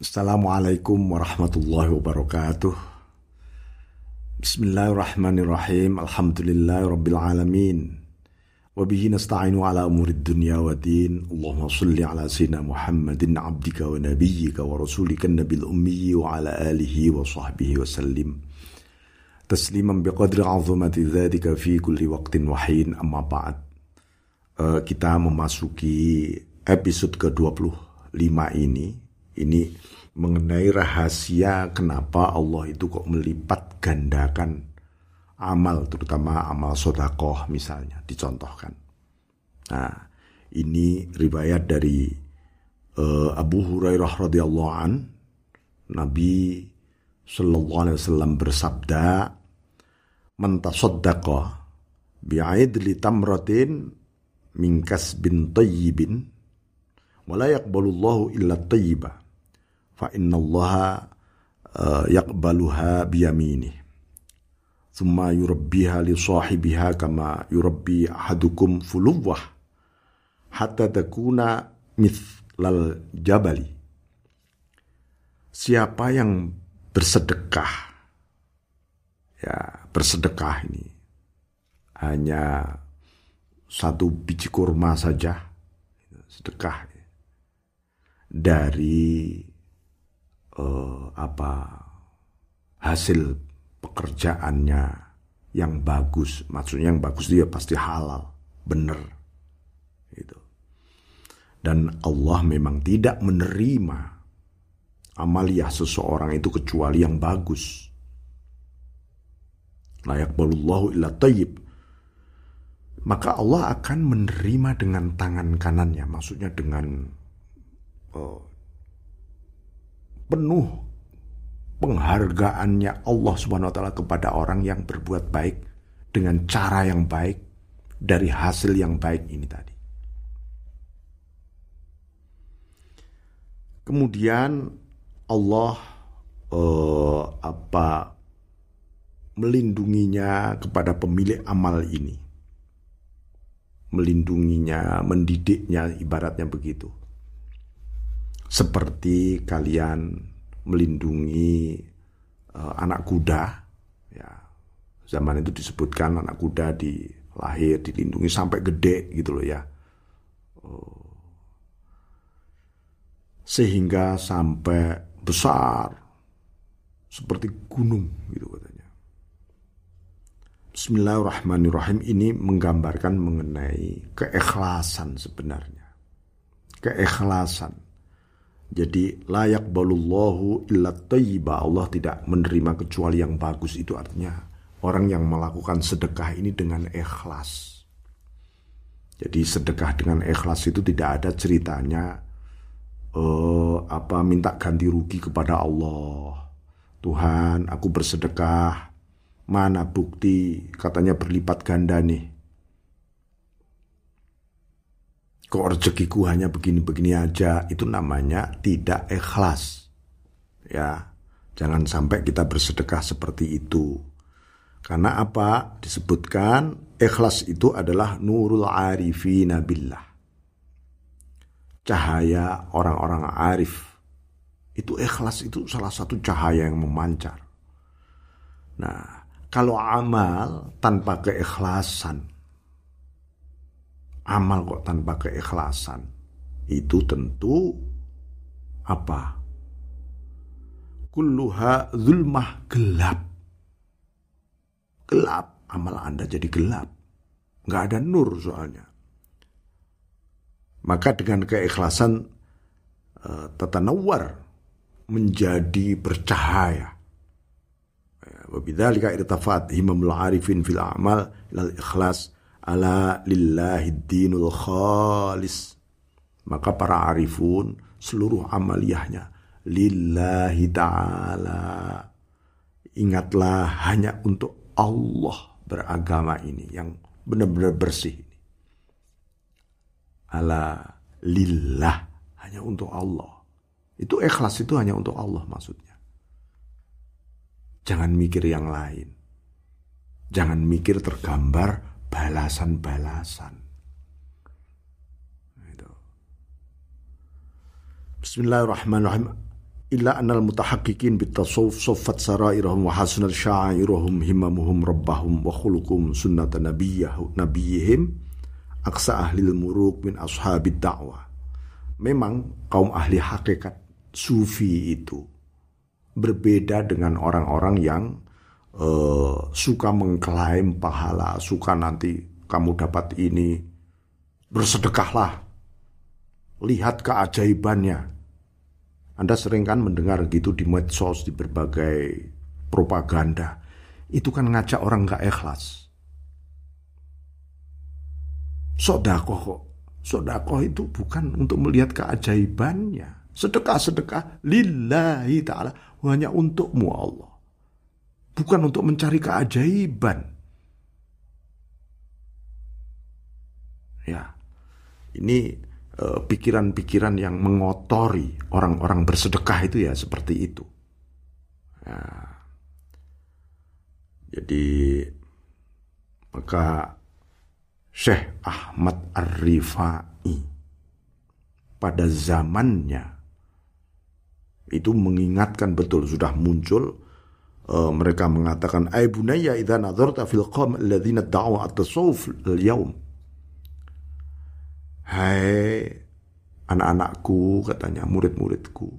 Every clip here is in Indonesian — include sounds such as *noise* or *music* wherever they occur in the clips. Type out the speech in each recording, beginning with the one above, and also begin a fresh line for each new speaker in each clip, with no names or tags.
Assalamualaikum warahmatullahi wabarakatuh. Bismillahirrahmanirrahim. Alhamdulillahi rabbil alamin. Wabihi nasta'inu ala umurid dunya wa din. Allahumma salli ala sayyidina Muhammadin abdika wa nabiyyika wa rasulika nabil ummi wa ala alihi wa sahbihi wa sallim. Tasliman biqadri azumati dzatika fi kulli waqtin wa hin amma ba'd. Uh, kita memasuki episode ke-25 ini ini mengenai rahasia kenapa Allah itu kok melipat gandakan amal, terutama amal sodakoh misalnya, dicontohkan. Nah, ini riwayat dari uh, Abu Hurairah radhiyallahu an, Nabi Shallallahu alaihi wasallam bersabda, "Man tasaddaqa bi'idli tamratin min kasbin tayyibin wa la yaqbalullahu illa tayyibah." fa innallaha uh, yaqbaluha biyamini thumma yurabbiha li sahibiha kama yurabbi ahadukum fuluwah hatta takuna mithlal jabali siapa yang bersedekah? Ya bersedekah ini hanya satu biji kurma saja. Sedekah dari uh, apa hasil pekerjaannya yang bagus, maksudnya yang bagus dia pasti halal, benar. Itu. Dan Allah memang tidak menerima amaliyah seseorang itu kecuali yang bagus. Layak balullahu illa tayyib. Maka Allah akan menerima dengan tangan kanannya, maksudnya dengan penuh penghargaannya Allah Subhanahu wa taala kepada orang yang berbuat baik dengan cara yang baik dari hasil yang baik ini tadi. Kemudian Allah uh, apa melindunginya kepada pemilik amal ini. Melindunginya, mendidiknya ibaratnya begitu seperti kalian melindungi uh, anak kuda ya. Zaman itu disebutkan anak kuda di lahir dilindungi sampai gede gitu loh ya. Uh, sehingga sampai besar seperti gunung gitu katanya. Bismillahirrahmanirrahim. Ini menggambarkan mengenai keikhlasan sebenarnya. Keikhlasan jadi layak balullahu illa tayyiba. Allah tidak menerima kecuali yang bagus. Itu artinya orang yang melakukan sedekah ini dengan ikhlas. Jadi sedekah dengan ikhlas itu tidak ada ceritanya uh, apa minta ganti rugi kepada Allah. Tuhan, aku bersedekah. Mana bukti katanya berlipat ganda nih. Kok rezekiku hanya begini-begini aja, itu namanya tidak ikhlas. Ya, jangan sampai kita bersedekah seperti itu. Karena apa? Disebutkan ikhlas itu adalah nurul arifina billah. Cahaya orang-orang arif. Itu ikhlas itu salah satu cahaya yang memancar. Nah, kalau amal tanpa keikhlasan, amal kok tanpa keikhlasan itu tentu apa? Kulluha zulmah gelap. Gelap. Amal Anda jadi gelap. Nggak ada nur soalnya. Maka dengan keikhlasan uh, tatanawar menjadi bercahaya. Wabidzalika irtafat himamul arifin fil a'mal lal ikhlas ala lillahi dinul khalis. Maka para arifun seluruh amaliyahnya lillahi ta'ala. Ingatlah hanya untuk Allah beragama ini yang benar-benar bersih ala lillah hanya untuk Allah. Itu ikhlas itu hanya untuk Allah maksudnya. Jangan mikir yang lain. Jangan mikir tergambar balasan-balasan. Bismillahirrahmanirrahim. illa anal mutahaqqiqin bitasawuf saffat sarairahum wa hasunat sya'irahum himamuhum rabbahum wa khuluqum sunnat nabiyyah nabiyihim aksa ahli muruk min ashabid da'wah memang kaum ahli hakikat sufi itu berbeda dengan orang-orang yang uh, suka mengklaim pahala, suka nanti kamu dapat ini, bersedekahlah, lihat keajaibannya. Anda sering kan mendengar gitu di medsos, di berbagai propaganda. Itu kan ngajak orang gak ikhlas. Sodakoh kok. Sodakoh itu bukan untuk melihat keajaibannya. Sedekah-sedekah lillahi ta'ala. Hanya untukmu Allah. Bukan untuk mencari keajaiban. Ya, ini Eh, pikiran-pikiran yang mengotori orang-orang bersedekah itu ya seperti itu. Ya. Jadi maka Syekh Ahmad Ar-Rifai pada zamannya itu mengingatkan betul sudah muncul uh, mereka mengatakan ay bunayya idza nadarta fil qawm alladziina da'u at-tasawuf al-yawm Hai anak-anakku, katanya murid-muridku,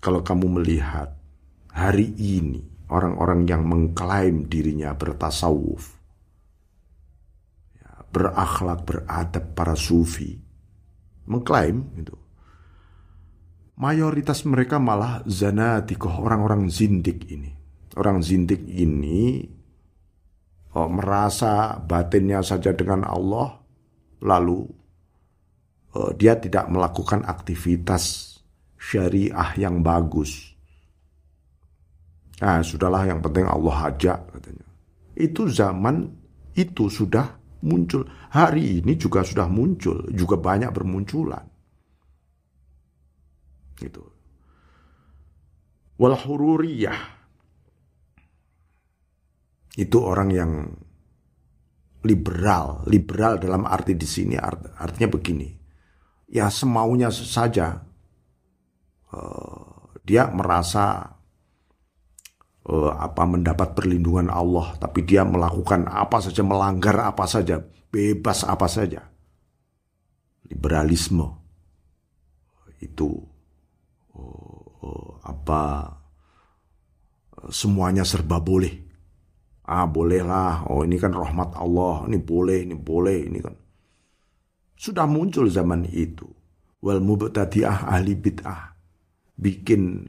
kalau kamu melihat hari ini orang-orang yang mengklaim dirinya bertasawuf, ya, berakhlak, beradab para sufi, mengklaim itu. Mayoritas mereka malah zanatikoh, orang-orang zindik ini. Orang zindik ini oh, merasa batinnya saja dengan Allah, lalu uh, dia tidak melakukan aktivitas syariah yang bagus. Nah, sudahlah yang penting Allah ajak katanya. Itu zaman itu sudah muncul. Hari ini juga sudah muncul, juga banyak bermunculan. Gitu. Wal hururiyah. Itu orang yang liberal, liberal dalam arti di sini artinya begini. Ya semaunya saja uh, dia merasa uh, apa mendapat perlindungan Allah tapi dia melakukan apa saja melanggar apa saja bebas apa saja. Liberalisme. Itu uh, apa? Semuanya serba boleh. Ah bolehlah. Oh ini kan rahmat Allah. Ini boleh ini boleh ini kan. Sudah muncul zaman itu. Wal mubtadi'ah ahli bid'ah. Bikin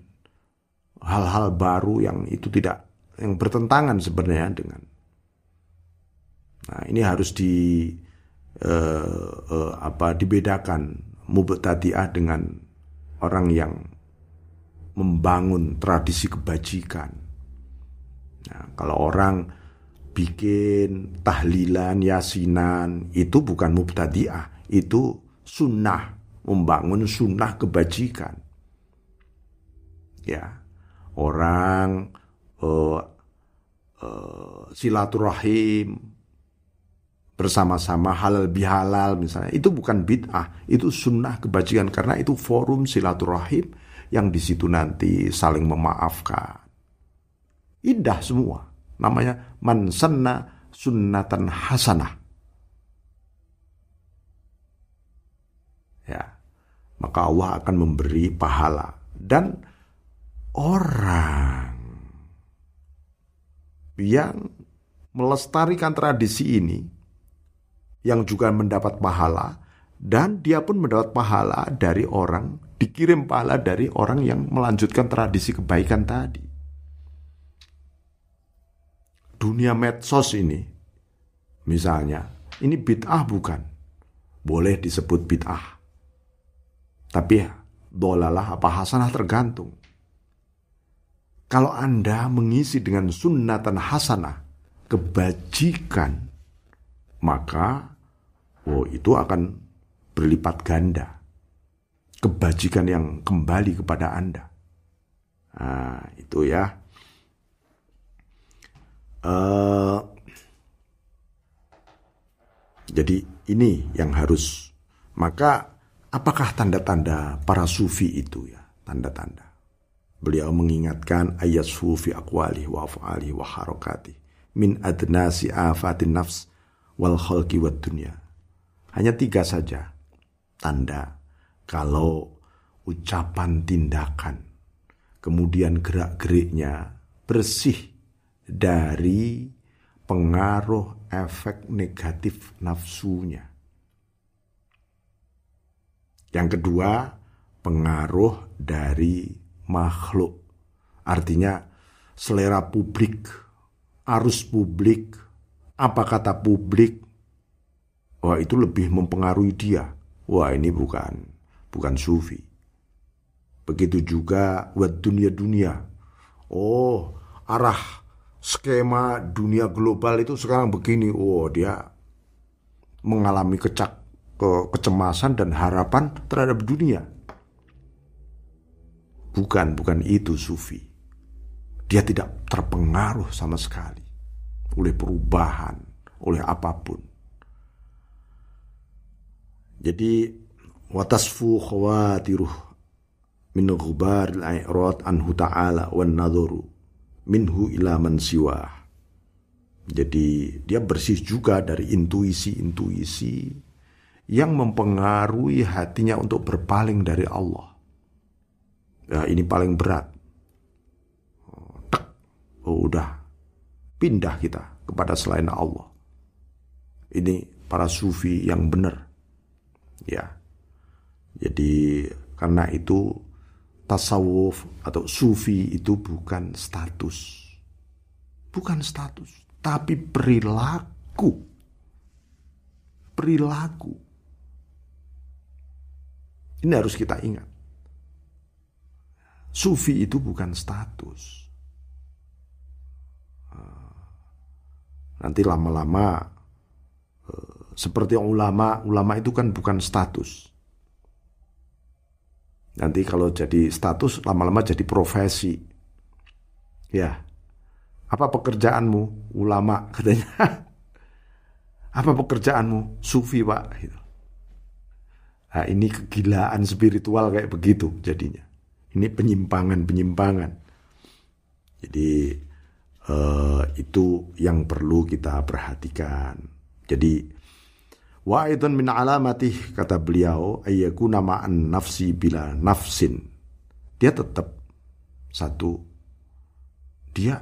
hal-hal baru yang itu tidak yang bertentangan sebenarnya dengan. Nah, ini harus di uh, uh, apa dibedakan mubtadi'ah dengan orang yang membangun tradisi kebajikan. Nah, kalau orang bikin tahlilan, yasinan, itu bukan mubtadi'ah, itu sunnah, membangun sunnah kebajikan. Ya, orang uh, uh, silaturahim bersama-sama halal bihalal misalnya itu bukan bid'ah itu sunnah kebajikan karena itu forum silaturahim yang di situ nanti saling memaafkan. Indah semua. Namanya mansanna sunnatan hasanah. Ya. Maka Allah akan memberi pahala. Dan orang yang melestarikan tradisi ini yang juga mendapat pahala dan dia pun mendapat pahala dari orang dikirim pahala dari orang yang melanjutkan tradisi kebaikan tadi dunia medsos ini misalnya ini bid'ah bukan boleh disebut bid'ah tapi ya, dolalah apa hasanah tergantung. Kalau Anda mengisi dengan sunnatan hasanah, kebajikan, maka oh itu akan berlipat ganda. Kebajikan yang kembali kepada Anda. Nah, itu ya. Uh, jadi ini yang harus maka Apakah tanda-tanda para sufi itu ya? Tanda-tanda. Beliau mengingatkan ayat sufi akwali wa af'ali wa harokati min adnasi afatin nafs wal khalqi wad dunya. Hanya tiga saja tanda kalau ucapan tindakan kemudian gerak-geriknya bersih dari pengaruh efek negatif nafsunya. Yang kedua, pengaruh dari makhluk. Artinya selera publik, arus publik, apa kata publik. Wah, itu lebih mempengaruhi dia. Wah, ini bukan bukan sufi. Begitu juga buat dunia-dunia. Oh, arah skema dunia global itu sekarang begini. Oh, dia mengalami kecak ke kecemasan dan harapan terhadap dunia. Bukan, bukan itu sufi. Dia tidak terpengaruh sama sekali oleh perubahan, oleh apa pun. Jadi watasfu khawatiruh min ghubar al-i'rad anhu ta'ala wan nadharu minhu ila man siwah. Jadi dia bersih juga dari intuisi-intuisi yang mempengaruhi hatinya untuk berpaling dari Allah. Ya, ini paling berat. Oh, tek. Oh, udah. Pindah kita kepada selain Allah. Ini para sufi yang benar. Ya. Jadi karena itu tasawuf atau sufi itu bukan status. Bukan status, tapi perilaku. Perilaku. Ini harus kita ingat. Sufi itu bukan status. Nanti lama-lama eh, seperti ulama, ulama itu kan bukan status. Nanti kalau jadi status lama-lama jadi profesi. Ya. Apa pekerjaanmu? Ulama *laughs* katanya. Apa pekerjaanmu? Sufi, Pak gitu. Nah, ini kegilaan spiritual kayak begitu jadinya. Ini penyimpangan-penyimpangan. Jadi uh, itu yang perlu kita perhatikan. Jadi Wa aidan min alamatih kata beliau ayyakuna ma'an nafsi bila nafsin. Dia tetap satu dia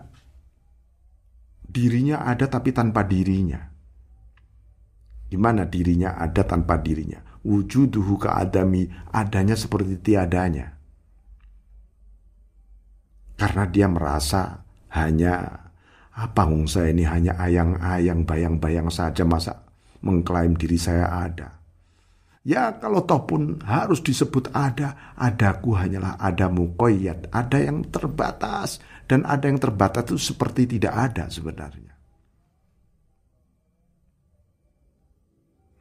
dirinya ada tapi tanpa dirinya. Gimana dirinya ada tanpa dirinya? Wujuduhu keadami adanya seperti tiadanya. Karena dia merasa hanya apa saya ini hanya ayang-ayang bayang-bayang saja masa mengklaim diri saya ada. Ya kalau toh pun harus disebut ada, adaku hanyalah ada mukoyat, ada yang terbatas. Dan ada yang terbatas itu seperti tidak ada sebenarnya.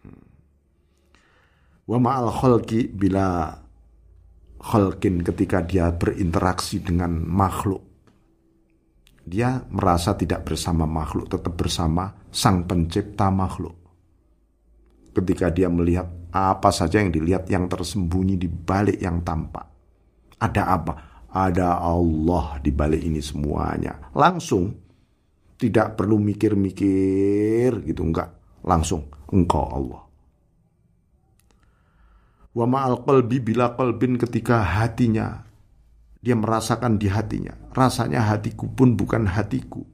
Hmm. Wa ma'al kholki bila kholkin ketika dia berinteraksi dengan makhluk. Dia merasa tidak bersama makhluk, tetap bersama sang pencipta makhluk ketika dia melihat apa saja yang dilihat yang tersembunyi di balik yang tampak. Ada apa? Ada Allah di balik ini semuanya. Langsung tidak perlu mikir-mikir gitu enggak. Langsung engkau Allah. Wa ma'al qalbi bila qalbin ketika hatinya dia merasakan di hatinya. Rasanya hatiku pun bukan hatiku.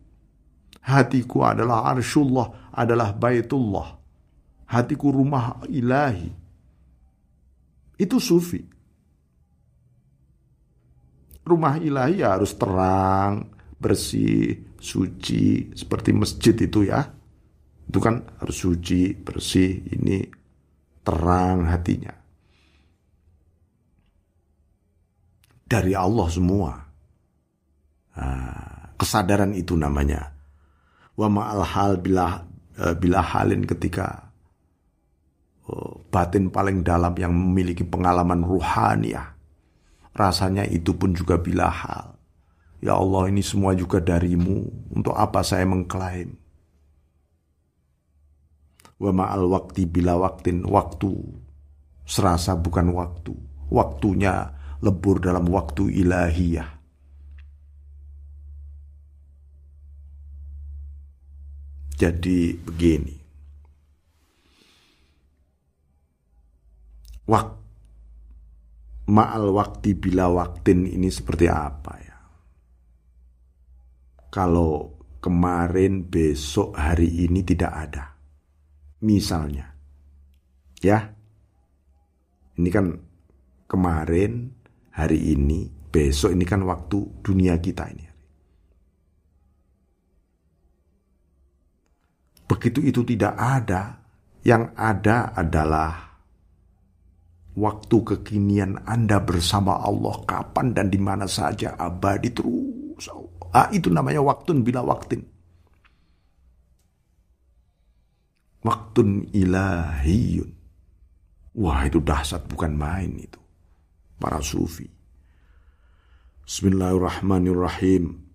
Hatiku adalah arsyullah, adalah baitullah hatiku rumah ilahi. Itu sufi. Rumah ilahi ya harus terang, bersih, suci, seperti masjid itu ya. Itu kan harus suci, bersih, ini terang hatinya. Dari Allah semua. Nah, kesadaran itu namanya. Wa ma'al hal bila, eh, bila halin ketika Eh, batin paling dalam yang memiliki pengalaman ruhaniah. Rasanya itu pun juga bila hal. Ya Allah ini semua juga darimu. Untuk apa saya mengklaim? Wa ma'al waktu bila waktin. Waktu serasa bukan waktu. Waktunya lebur dalam waktu ilahiyah. Jadi begini. Wak ma'al waktu bila waktin ini seperti apa ya? Kalau kemarin, besok, hari ini tidak ada. Misalnya. Ya. Ini kan kemarin, hari ini, besok ini kan waktu dunia kita ini. Begitu itu tidak ada, yang ada adalah waktu kekinian Anda bersama Allah kapan dan di mana saja abadi terus. Ah, itu namanya waktu bila waktin. Waktun ilahiyun. Wah itu dahsyat bukan main itu. Para sufi. Bismillahirrahmanirrahim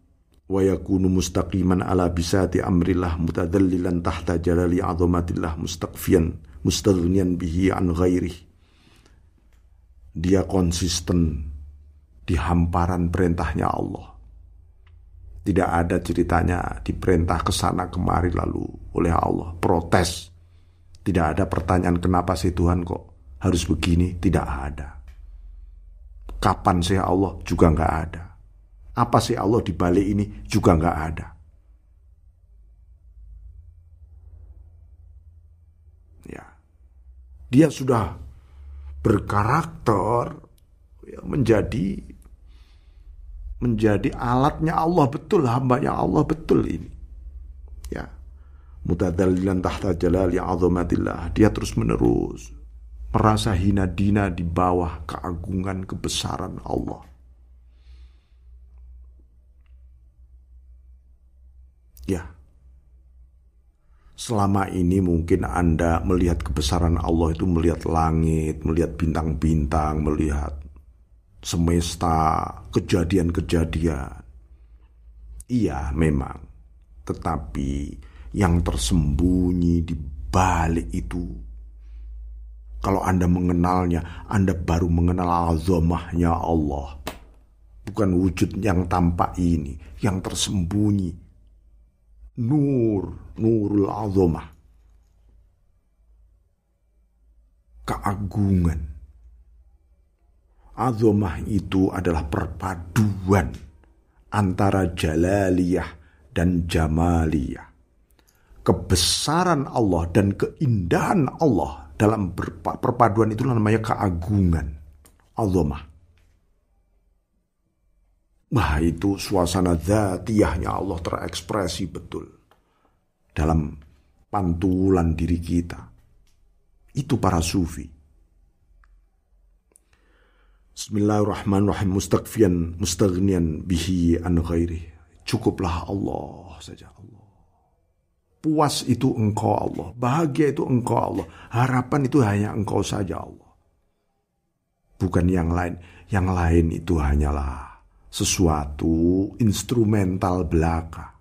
wa yakunu mustaqiman ala bisati amrillah mutadallilan tahta jalali azamatillah mustaqfiyan mustaghniyan bihi an ghairih dia konsisten di hamparan perintahnya Allah. Tidak ada ceritanya diperintah ke sana kemari lalu oleh Allah. Protes. Tidak ada pertanyaan kenapa sih Tuhan kok harus begini? Tidak ada. Kapan sih Allah? Juga nggak ada. Apa sih Allah di balik ini? Juga nggak ada. Ya, dia sudah berkarakter ya, menjadi menjadi alatnya Allah betul, hambanya Allah betul ini. Ya, mutadallilan tahta jalali azamatillah. Dia terus menerus merasa hina dina di bawah keagungan kebesaran Allah. Ya. Selama ini mungkin Anda melihat kebesaran Allah itu melihat langit, melihat bintang-bintang, melihat semesta, kejadian-kejadian. Iya, memang. Tetapi yang tersembunyi di balik itu kalau Anda mengenalnya, Anda baru mengenal azamahnya Allah. Bukan wujud yang tampak ini, yang tersembunyi, nur, nurul azamah. Keagungan. Azamah itu adalah perpaduan antara jalaliyah dan jamaliyah. Kebesaran Allah dan keindahan Allah dalam perpaduan itu namanya keagungan. Azamah. Wah itu suasana zatiyahnya Allah terekspresi betul. Dalam pantulan diri kita. Itu para sufi. Bismillahirrahmanirrahim mustaqfian mustaghnian bihi an ghairi. Cukuplah Allah saja Allah. Puas itu engkau Allah. Bahagia itu engkau Allah. Harapan itu hanya engkau saja Allah. Bukan yang lain. Yang lain itu hanyalah sesuatu instrumental belaka.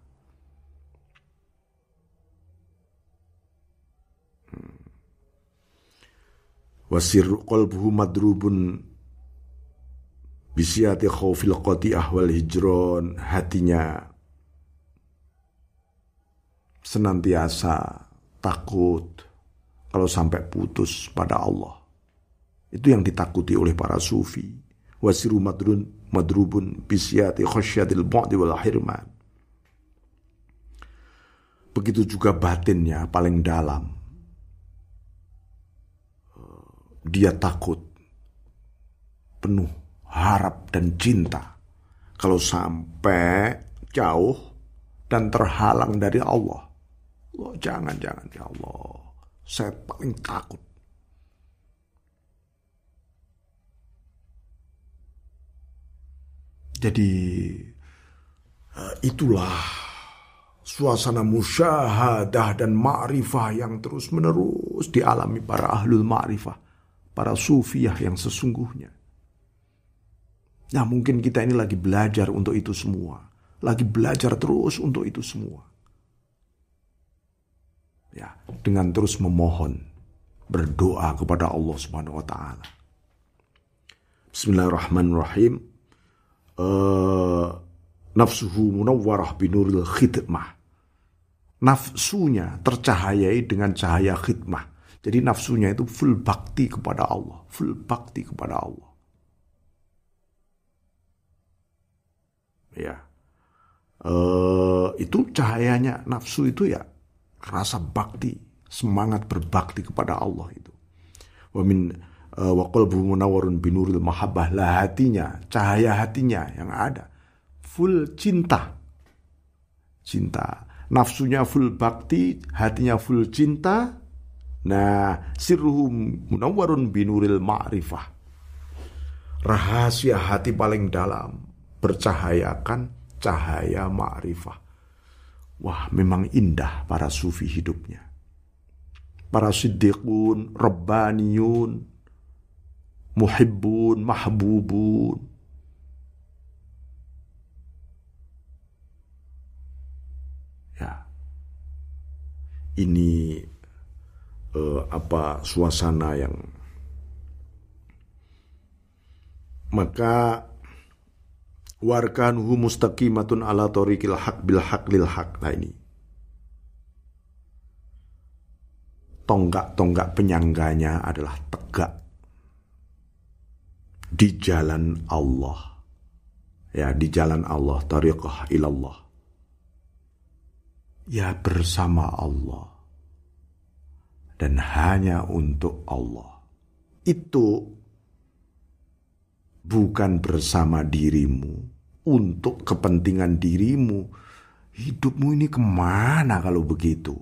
Hmm. Wasir qalbuhu madrubun bisiati khawfil qati'ah wal hijron hatinya senantiasa takut kalau sampai putus pada Allah. Itu yang ditakuti oleh para sufi. Wasiru madrun madrubun bisyati khasyatil bu'di wal hirman. Begitu juga batinnya paling dalam. Dia takut, penuh harap dan cinta. Kalau sampai jauh dan terhalang dari Allah. Oh, jangan, jangan ya Allah. Saya paling takut Jadi eh, itulah suasana musyahadah dan ma'rifah yang terus menerus dialami para ahlul ma'rifah, para sufiah yang sesungguhnya. Nah mungkin kita ini lagi belajar untuk itu semua. Lagi belajar terus untuk itu semua. Ya, dengan terus memohon, berdoa kepada Allah Subhanahu wa taala. Bismillahirrahmanirrahim uh, nafsuhu munawwarah binuril khidmah. nafsunya tercahayai dengan cahaya khidmah. Jadi nafsunya itu full bakti kepada Allah, full bakti kepada Allah. Ya, uh, itu cahayanya nafsu itu ya rasa bakti, semangat berbakti kepada Allah itu. Wamin wa qalbu munawwarun binuril mahabbah lah hatinya, cahaya hatinya yang ada full cinta. Cinta. Nafsunya full bakti, hatinya full cinta. Nah, sirruhum munawwarun binuril ma'rifah. Rahasia hati paling dalam bercahayakan cahaya ma'rifah. Wah, memang indah para sufi hidupnya. Para siddiqun, rabbaniyun, muhibbun, mahbubun. Ya. Ini uh, apa suasana yang maka warkanuhu mustaqimatun ala tariqil haq bil haq lil haq. Nah ini. Tonggak-tonggak penyangganya adalah tegak di jalan Allah. Ya, di jalan Allah, tariqah ilallah. Ya bersama Allah. Dan hanya untuk Allah. Itu bukan bersama dirimu, untuk kepentingan dirimu. Hidupmu ini ke mana kalau begitu?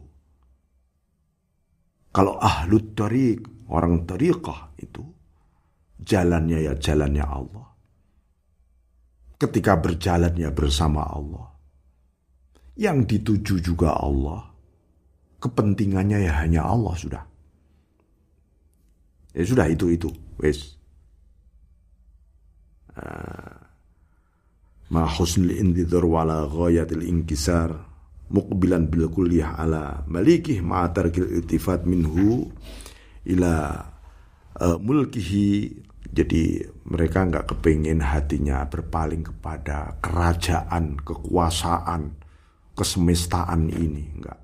Kalau ahlut tariq, orang tariqah itu, jalannya ya jalannya Allah. Ketika berjalan ya bersama Allah. Yang dituju juga Allah. Kepentingannya ya hanya Allah sudah. Ya sudah itu itu, wes. Uh, ma husnul indidhar wala ghayatil inkisar muqbilan bil kulliyah ala malikih ma tarkil iltifat minhu ila uh, mulkihi jadi mereka nggak kepingin hatinya berpaling kepada kerajaan, kekuasaan, kesemestaan ini. Enggak.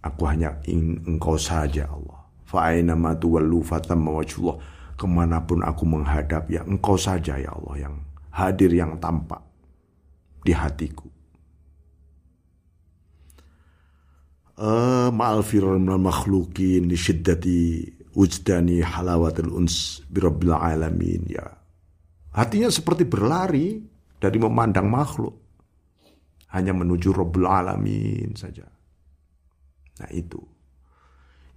Aku hanya ingin engkau saja Allah. Fa'aina ma tuwallu fatamma wajhullah. Ke mana pun aku menghadap ya engkau saja ya Allah yang hadir yang tampak di hatiku. Uh, ma'al makhlukin li syiddati wujdani halawatul uns birabbil alamin ya. Hatinya seperti berlari dari memandang makhluk. Hanya menuju Rabbul Alamin saja. Nah itu.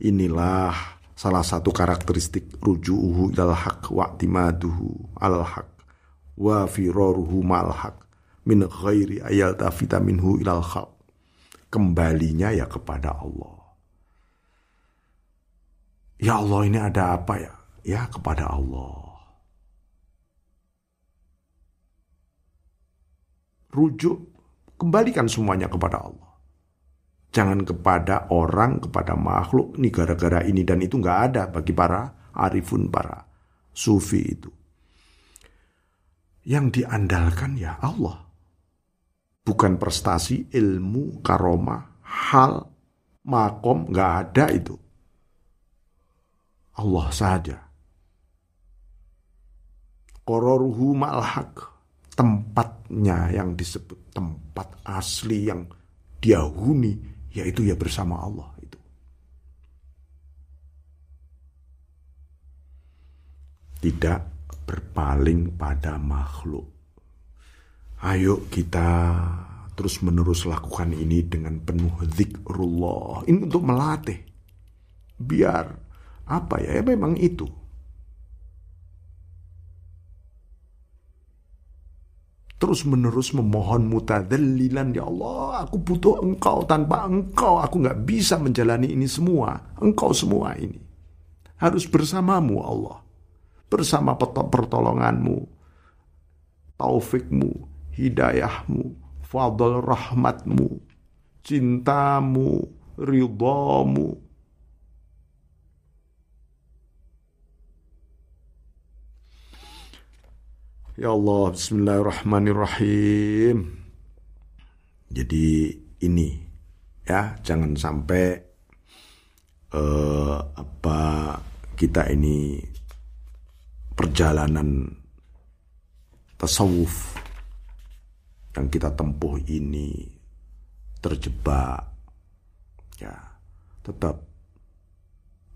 Inilah salah satu karakteristik ruju'uhu ilal haq wa timaduhu alal haq wa firaruhu mal haq min ghairi ayal tafita minhu ilal khalq. Kembalinya ya kepada Allah Ya Allah ini ada apa ya? Ya kepada Allah. Rujuk, kembalikan semuanya kepada Allah. Jangan kepada orang, kepada makhluk, ini gara-gara ini dan itu nggak ada bagi para arifun, para sufi itu. Yang diandalkan ya Allah. Bukan prestasi, ilmu, karomah, hal, makom, nggak ada itu. Allah saja. Kororuhu ma'al Tempatnya yang disebut tempat asli yang dia huni, yaitu ya bersama Allah itu. Tidak berpaling pada makhluk. Ayo kita terus menerus lakukan ini dengan penuh zikrullah. Ini untuk melatih. Biar apa ya? Ya memang itu. Terus menerus memohon mutadallilan ya Allah aku butuh engkau. Tanpa engkau aku nggak bisa menjalani ini semua. Engkau semua ini. Harus bersamamu Allah. Bersama pertolonganmu taufikmu hidayahmu fadl rahmatmu cintamu ridhamu Ya Allah, bismillahirrahmanirrahim. Jadi ini ya jangan sampai uh, apa kita ini perjalanan tasawuf yang kita tempuh ini terjebak ya tetap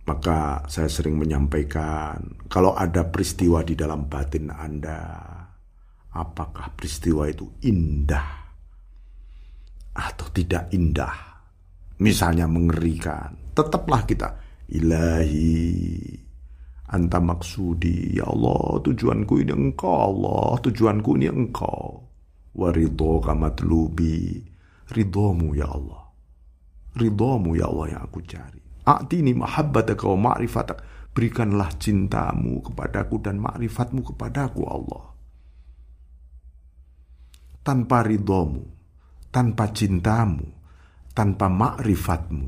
maka saya sering menyampaikan kalau ada peristiwa di dalam batin Anda apakah peristiwa itu indah atau tidak indah? Misalnya mengerikan tetaplah kita ilahi anta maksudi ya Allah tujuanku ini engkau Allah tujuanku ini engkau. Waridho kamatlubi ridhomu ya Allah ridhomu ya Allah yang aku cari A'tini mahabbataka wa ma'rifatak. Berikanlah cintamu kepadaku dan ma'rifatmu kepadaku Allah. Tanpa ridhomu, tanpa cintamu, tanpa ma'rifatmu,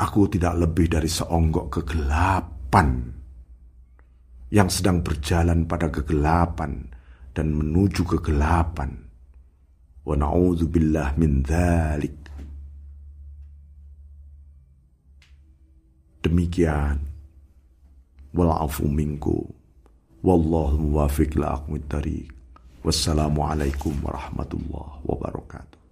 aku tidak lebih dari seonggok kegelapan yang sedang berjalan pada kegelapan dan menuju kegelapan. Wa na'udzubillah min dhalik. Demikian. Walafu minku. Wallahu muwafiq la Wassalamualaikum warahmatullahi wabarakatuh.